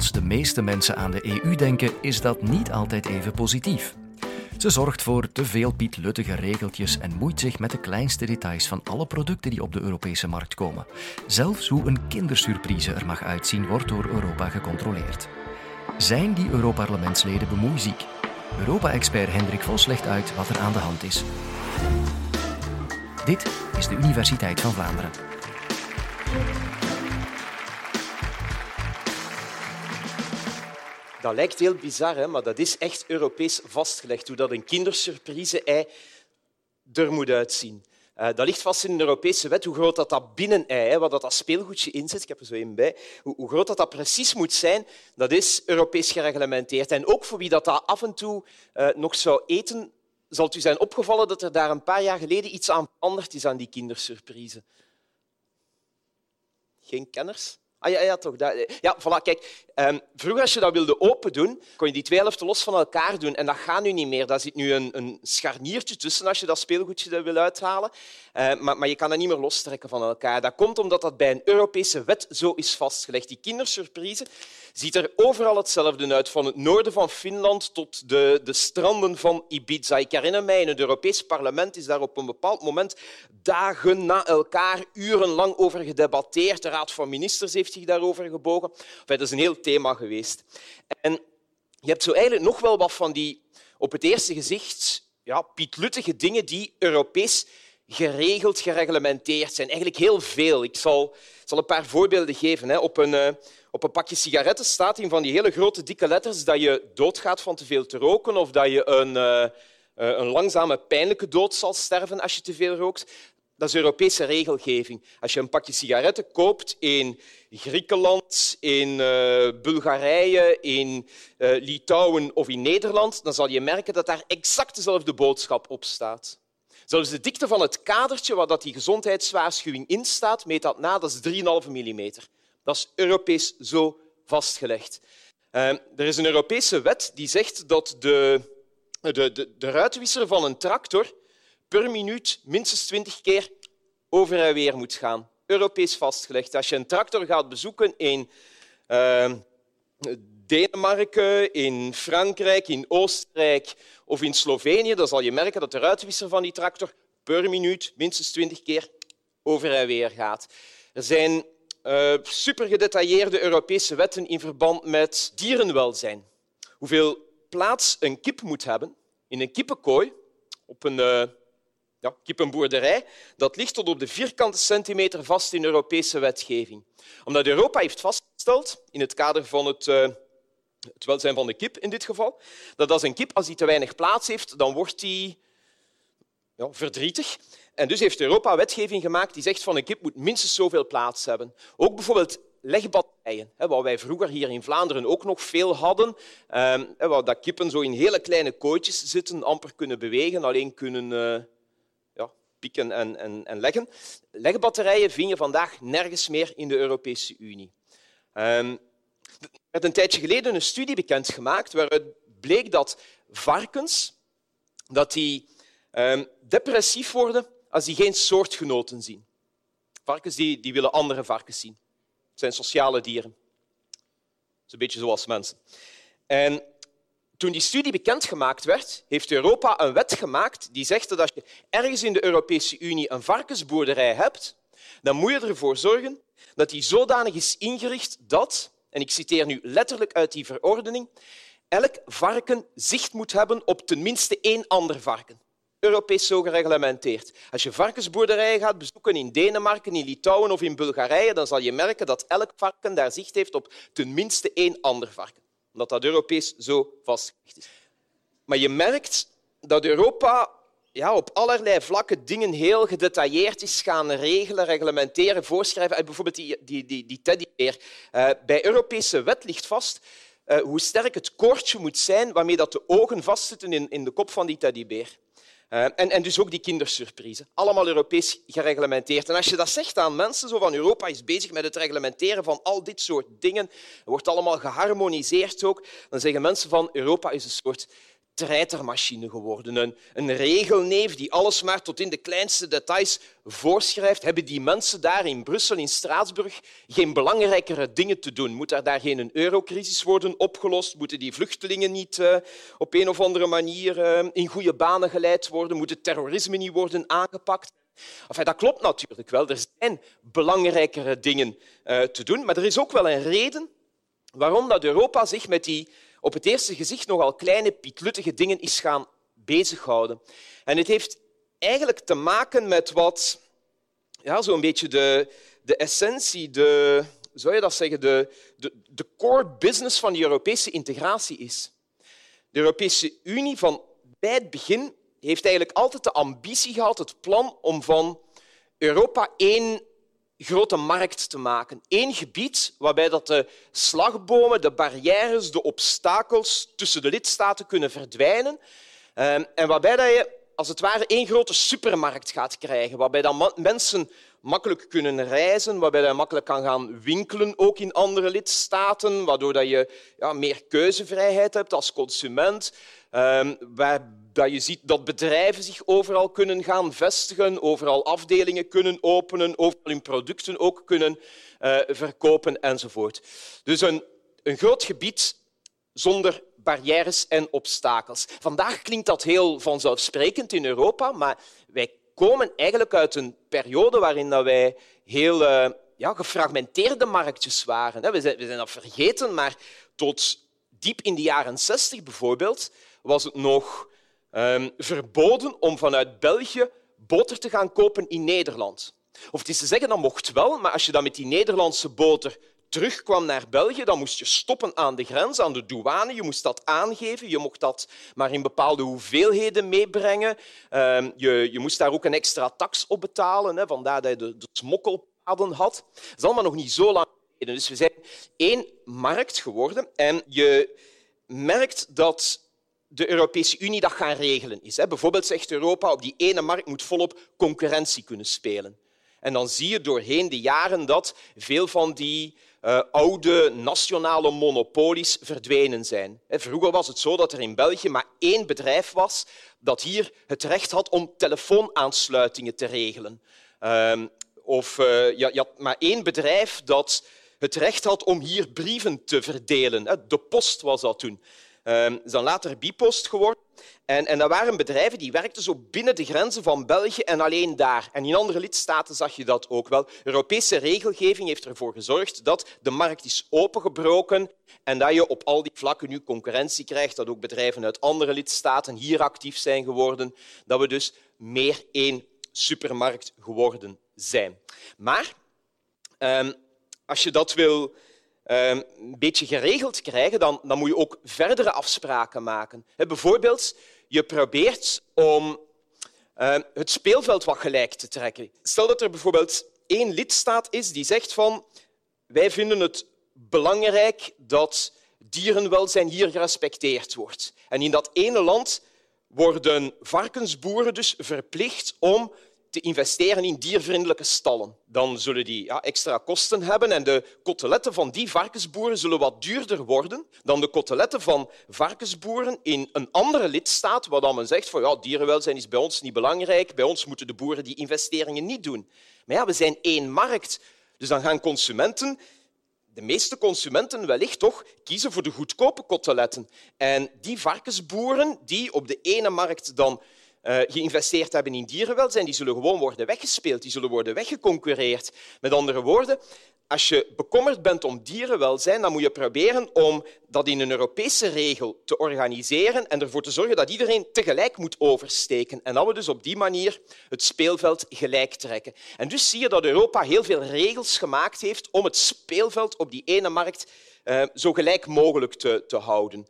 Als de meeste mensen aan de EU denken, is dat niet altijd even positief. Ze zorgt voor te veel pietluttige regeltjes en moeit zich met de kleinste details van alle producten die op de Europese markt komen. Zelfs hoe een kindersurprise er mag uitzien, wordt door Europa gecontroleerd. Zijn die Europarlementsleden bemoeiziek? Europa-expert Hendrik Vos legt uit wat er aan de hand is. Dit is de Universiteit van Vlaanderen. Dat lijkt heel bizar, hè? maar dat is echt Europees vastgelegd, hoe dat een kindersurprise-ei er moet uitzien. Uh, dat ligt vast in de Europese wet, hoe groot dat, dat binnen-ei, waar dat, dat speelgoedje in zit, ik heb er zo een bij, hoe, hoe, groot dat, dat precies moet zijn, dat is Europees gereglementeerd. En ook voor wie dat, dat af en toe uh, nog zou eten, zal het u zijn opgevallen dat er daar een paar jaar geleden iets aan veranderd is aan die kindersurprise. Geen kenners? Ah ja, ja toch. Ja, voilà, kijk. Um, vroeger, als je dat wilde open doen, kon je die twee helften los van elkaar doen. En dat gaat nu niet meer. Daar zit nu een, een scharniertje tussen als je dat speelgoedje wil uithalen. Uh, maar, maar, je kan dat niet meer lostrekken van elkaar. Dat komt omdat dat bij een Europese wet zo is vastgelegd. Die kindersurprise ziet er overal hetzelfde uit, van het noorden van Finland tot de, de stranden van Ibiza. Ik herinner mij, in het Europees Parlement is daar op een bepaald moment dagen na elkaar urenlang over gedebatteerd. De Raad van Ministers heeft daarover gebogen. dat is een heel thema geweest. En je hebt zo eigenlijk nog wel wat van die, op het eerste gezicht, ja, pietluttige dingen die Europees geregeld, gereglementeerd zijn. Eigenlijk heel veel. Ik zal, zal een paar voorbeelden geven. Op een, uh, op een pakje sigaretten staat in van die hele grote dikke letters dat je doodgaat van te veel te roken of dat je een, uh, een langzame, pijnlijke dood zal sterven als je te veel rookt. Dat is Europese regelgeving. Als je een pakje sigaretten koopt in Griekenland, in uh, Bulgarije, in uh, Litouwen of in Nederland, dan zal je merken dat daar exact dezelfde boodschap op staat. Zelfs de dikte van het kadertje waar dat die gezondheidswaarschuwing in staat, meet dat na, dat is 3,5 mm. Dat is Europees zo vastgelegd. Uh, er is een Europese wet die zegt dat de, de, de, de ruitenwisser van een tractor per minuut minstens 20 keer over en weer moet gaan. Europees vastgelegd. Als je een tractor gaat bezoeken in uh, Denemarken, in Frankrijk, in Oostenrijk of in Slovenië, dan zal je merken dat de ruitenwisser van die tractor per minuut minstens 20 keer over en weer gaat. Er zijn uh, super gedetailleerde Europese wetten in verband met dierenwelzijn. Hoeveel plaats een kip moet hebben in een kippenkooi op een uh, ja, kippenboerderij, dat ligt tot op de vierkante centimeter vast in Europese wetgeving. Omdat Europa heeft vastgesteld, in het kader van het, uh, het welzijn van de kip in dit geval, dat als een kip als die te weinig plaats heeft, dan wordt die ja, verdrietig. En dus heeft Europa wetgeving gemaakt die zegt van een kip moet minstens zoveel plaats hebben. Ook bijvoorbeeld legbatterijen, wat wij vroeger hier in Vlaanderen ook nog veel hadden, ehm, waar dat kippen zo in hele kleine kooitjes zitten, amper kunnen bewegen, alleen kunnen eh, ja, pieken en, en, en leggen. Legbatterijen vind je vandaag nergens meer in de Europese Unie. Um, er werd een tijdje geleden een studie bekendgemaakt waaruit bleek dat varkens dat die, um, depressief worden als die geen soortgenoten zien. Varkens die, die willen andere varkens zien. Het zijn sociale dieren. Dat is een beetje zoals mensen. En toen die studie bekendgemaakt werd, heeft Europa een wet gemaakt die zegt dat als je ergens in de Europese Unie een varkensboerderij hebt, dan moet je ervoor zorgen dat die zodanig is ingericht dat, en ik citeer nu letterlijk uit die verordening, elk varken zicht moet hebben op tenminste één ander varken. Europees zo gereglementeerd. Als je varkensboerderijen gaat bezoeken in Denemarken, in Litouwen of in Bulgarije, dan zal je merken dat elk varken daar zicht heeft op tenminste één ander varken. Omdat dat Europees zo vastgelegd is. Maar je merkt dat Europa ja, op allerlei vlakken dingen heel gedetailleerd is gaan regelen, reglementeren, voorschrijven. Bijvoorbeeld die, die, die, die teddybeer. Uh, bij Europese wet ligt vast uh, hoe sterk het koordje moet zijn waarmee dat de ogen vastzitten in, in de kop van die teddybeer. Uh, en, en, dus ook die kindersurprise. Allemaal Europees gereglementeerd. En als je dat zegt aan mensen, zo van Europa is bezig met het reglementeren van al dit soort dingen, wordt allemaal geharmoniseerd ook, dan zeggen mensen van Europa is een soort treitermachine geworden. Een, regelneef die alles maar tot in de kleinste details voorschrijft. Hebben die mensen daar in Brussel, in Straatsburg, geen belangrijkere dingen te doen? Moet er daar geen eurocrisis worden opgelost? Moeten die vluchtelingen niet uh, op een of andere manier uh, in goede banen geleid worden? Moet het terrorisme niet worden aangepakt? Enfin, dat klopt natuurlijk wel. Er zijn belangrijkere dingen uh, te doen, maar er is ook wel een reden waarom dat Europa zich met die op het eerste gezicht nogal kleine, pietluttige dingen is gaan bezighouden. En het heeft eigenlijk te maken met wat ja, zo'n beetje de, de essentie, de, zou je dat zeggen, de, de, de core business van de Europese integratie is. De Europese Unie van bij het begin heeft eigenlijk altijd de ambitie gehad, het plan om van Europa één grote markt te maken. Eén gebied waarbij dat de slagbomen, de barrières, de obstakels tussen de lidstaten kunnen verdwijnen ehm, en waarbij dat je als het ware één grote supermarkt gaat krijgen, waarbij dan mensen makkelijk kunnen reizen, waarbij je makkelijk kan gaan winkelen, ook in andere lidstaten, waardoor je ja, meer keuzevrijheid hebt als consument, ehm, dat je ziet dat bedrijven zich overal kunnen gaan vestigen, overal afdelingen kunnen openen, overal hun producten ook kunnen uh, verkopen enzovoort. Dus een, een groot gebied zonder barrières en obstakels. Vandaag klinkt dat heel vanzelfsprekend in Europa, maar wij komen eigenlijk uit een periode waarin wij heel uh, ja, gefragmenteerde marktjes waren. We zijn, we zijn dat vergeten, maar tot diep in de jaren 60 bijvoorbeeld was het nog um, verboden om vanuit België boter te gaan kopen in Nederland. Of het is te zeggen, dat mocht wel, maar als je dan met die Nederlandse boter terugkwam naar België, dan moest je stoppen aan de grens, aan de douane. Je moest dat aangeven. Je mocht dat maar in bepaalde hoeveelheden meebrengen. Um, je, je, moest daar ook een extra tax op betalen. Hè, vandaar dat je de, de smokkelpaden had. Dat is allemaal nog niet zo lang geleden. Dus we zijn één markt geworden. En je merkt dat de Europese Unie dat gaan regelen is. Bijvoorbeeld zegt Europa, op die ene markt moet volop concurrentie kunnen spelen. En dan zie je doorheen de jaren dat veel van die uh, oude nationale monopolies verdwenen zijn. Vroeger was het zo dat er in België maar één bedrijf was dat hier het recht had om telefoonaansluitingen te regelen. Uh, of uh, je had maar één bedrijf dat het recht had om hier brieven te verdelen. De post was dat toen. Um, is dan later Bipost geworden. En, en dat waren bedrijven die werkten zo binnen de grenzen van België en alleen daar. En in andere lidstaten zag je dat ook wel. Europese regelgeving heeft ervoor gezorgd dat de markt is opengebroken en dat je op al die vlakken nu concurrentie krijgt, dat ook bedrijven uit andere lidstaten hier actief zijn geworden, dat we dus meer één supermarkt geworden zijn. Maar um, als je dat wil Ehm, een beetje geregeld krijgen, dan, dan moet je ook verdere afspraken maken. Bijvoorbeeld, je probeert om ehm, het speelveld wat gelijk te trekken. Stel dat er bijvoorbeeld één lidstaat is die zegt van wij vinden het belangrijk dat dierenwelzijn hier gerespecteerd wordt. En in dat ene land worden varkensboeren dus verplicht om te investeren in diervriendelijke stallen. Dan zullen die ja, extra kosten hebben en de koteletten van die varkensboeren zullen wat duurder worden dan de koteletten van varkensboeren in een andere lidstaat, waar dan men zegt van ja, dierenwelzijn is bij ons niet belangrijk, bij ons moeten de boeren die investeringen niet doen. Maar ja, we zijn één markt, dus dan gaan consumenten de meeste consumenten wellicht toch kiezen voor de goedkope koteletten. En die varkensboeren die op de ene markt dan uh, geïnvesteerd hebben in dierenwelzijn, die zullen gewoon worden weggespeeld, die zullen worden weggeconcureerd. Met andere woorden, als je bekommerd bent om dierenwelzijn, dan moet je proberen om dat in een Europese regel te organiseren en ervoor te zorgen dat iedereen tegelijk moet oversteken. En dat we dus op die manier het speelveld gelijk trekken. En dus zie je dat Europa heel veel regels gemaakt heeft om het speelveld op die ene markt uh, zo gelijk mogelijk te, te houden.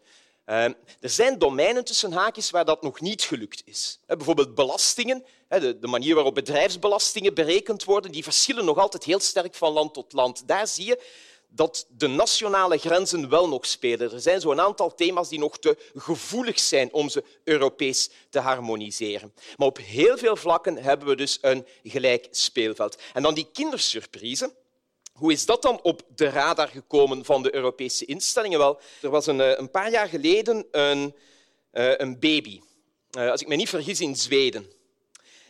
Ehm, er zijn domeinen tussen haakjes waar dat nog niet gelukt is. Bijvoorbeeld belastingen. De manier waarop bedrijfsbelastingen berekend worden, die verschillen nog altijd heel sterk van land tot land. Daar zie je dat de nationale grenzen wel nog spelen. Er zijn zo'n aantal thema's die nog te gevoelig zijn om ze Europees te harmoniseren. Maar op heel veel vlakken hebben we dus een gelijk speelveld. En dan die kindersurprise. Hoe is dat dan op de radar gekomen van de Europese instellingen? Wel, er was een, eh, een paar jaar geleden een uh, een baby. Uh, als ik me niet vergis, in Zweden.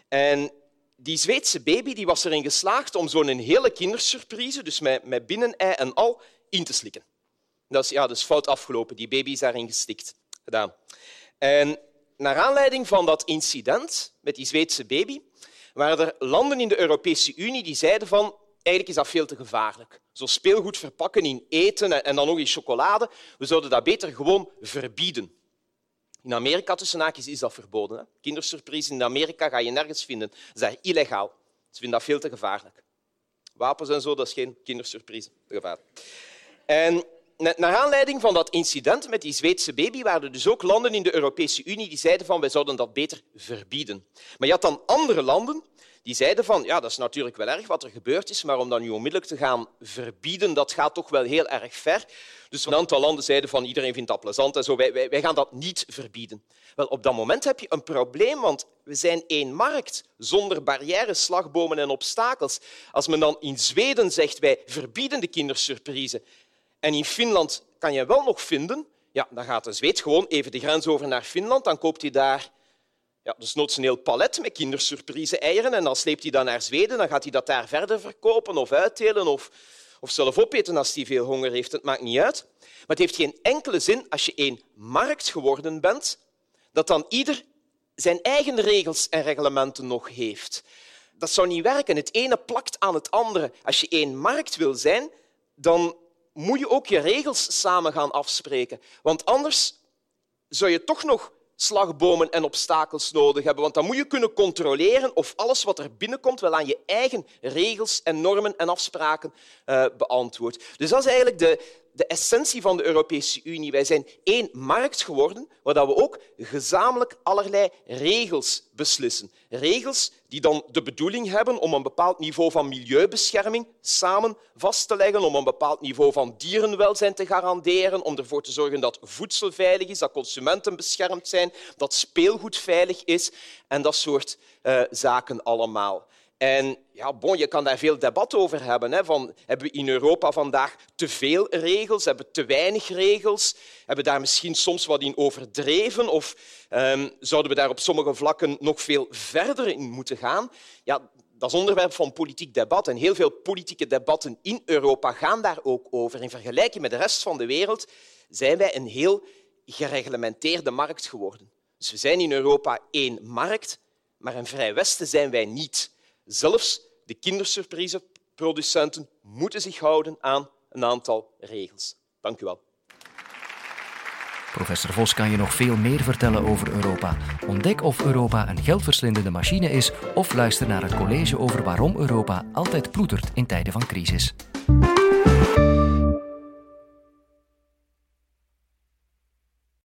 En die Zweedse baby die was erin geslaagd om zo'n hele kindersurprise, dus met, met binnenei en al, in te slikken. Dat is, ja, dat fout afgelopen. Die baby is daarin gestikt. Gedaan. En naar aanleiding van dat incident met die Zweedse baby waren er landen in de Europese Unie die zeiden van eigenlijk is dat veel te gevaarlijk. Zo speelgoed verpakken in eten en dan nog in chocolade, we zouden dat beter gewoon verbieden. In Amerika tussen haakjes is dat verboden. Hè? Kindersurprise in Amerika ga je nergens vinden. Dat is illegaal. Ze vinden dat veel te gevaarlijk. Wapens en zo, dat is geen kindersurprise. En naar aanleiding van dat incident met die Zweedse baby waren er dus ook landen in de Europese Unie die zeiden van wij zouden dat beter verbieden. Maar je had dan andere landen die zeiden van ja, dat is natuurlijk wel erg wat er gebeurd is, maar om dat nu onmiddellijk te gaan verbieden, dat gaat toch wel heel erg ver. Dus een aantal landen zeiden van iedereen vindt dat plezant en zo, wij, wij, wij gaan dat niet verbieden. Wel, op dat moment heb je een probleem, want we zijn één markt zonder barrières, slagbomen en obstakels. Als men dan in Zweden zegt wij verbieden de kindersurprise en in Finland kan je wel nog vinden, ja, dan gaat de Zweed gewoon even de grens over naar Finland, dan koopt hij daar ja, dus een heel palet met kindersurprise-eieren en dan sleept hij dat naar Zweden, dan gaat hij dat daar verder verkopen of uitdelen of, of zelf opeten als hij veel honger heeft. Het maakt niet uit. Maar het heeft geen enkele zin als je één markt geworden bent, dat dan ieder zijn eigen regels en reglementen nog heeft. Dat zou niet werken. Het ene plakt aan het andere. Als je één markt wil zijn, dan moet je ook je regels samen gaan afspreken. Want anders zou je toch nog slagbomen en obstakels nodig hebben. Want dan moet je kunnen controleren of alles wat er binnenkomt wel aan je eigen regels en normen en afspraken uh, beantwoordt. Dus dat is eigenlijk de, de essentie van de Europese Unie. Wij zijn één markt geworden waar we ook gezamenlijk allerlei regels beslissen. Regels die dan de bedoeling hebben om een bepaald niveau van milieubescherming samen vast te leggen, om een bepaald niveau van dierenwelzijn te garanderen, om ervoor te zorgen dat voedsel veilig is, dat consumenten beschermd zijn, dat speelgoed veilig is en dat soort uh, zaken allemaal. En ja, bon, je kan daar veel debat over hebben. Hè, van, hebben we in Europa vandaag te veel regels? Hebben we te weinig regels? Hebben we daar misschien soms wat in overdreven? Of um, zouden we daar op sommige vlakken nog veel verder in moeten gaan? Ja, dat is onderwerp van politiek debat. En heel veel politieke debatten in Europa gaan daar ook over. In vergelijking met de rest van de wereld zijn wij een heel gereglementeerde markt geworden. Dus we zijn in Europa één markt, maar in Vrij Westen zijn wij niet. Zelfs de kindersurpriseproducenten moeten zich houden aan een aantal regels. Dank u wel. Professor Vos kan je nog veel meer vertellen over Europa. Ontdek of Europa een geldverslindende machine is of luister naar het college over waarom Europa altijd ploetert in tijden van crisis.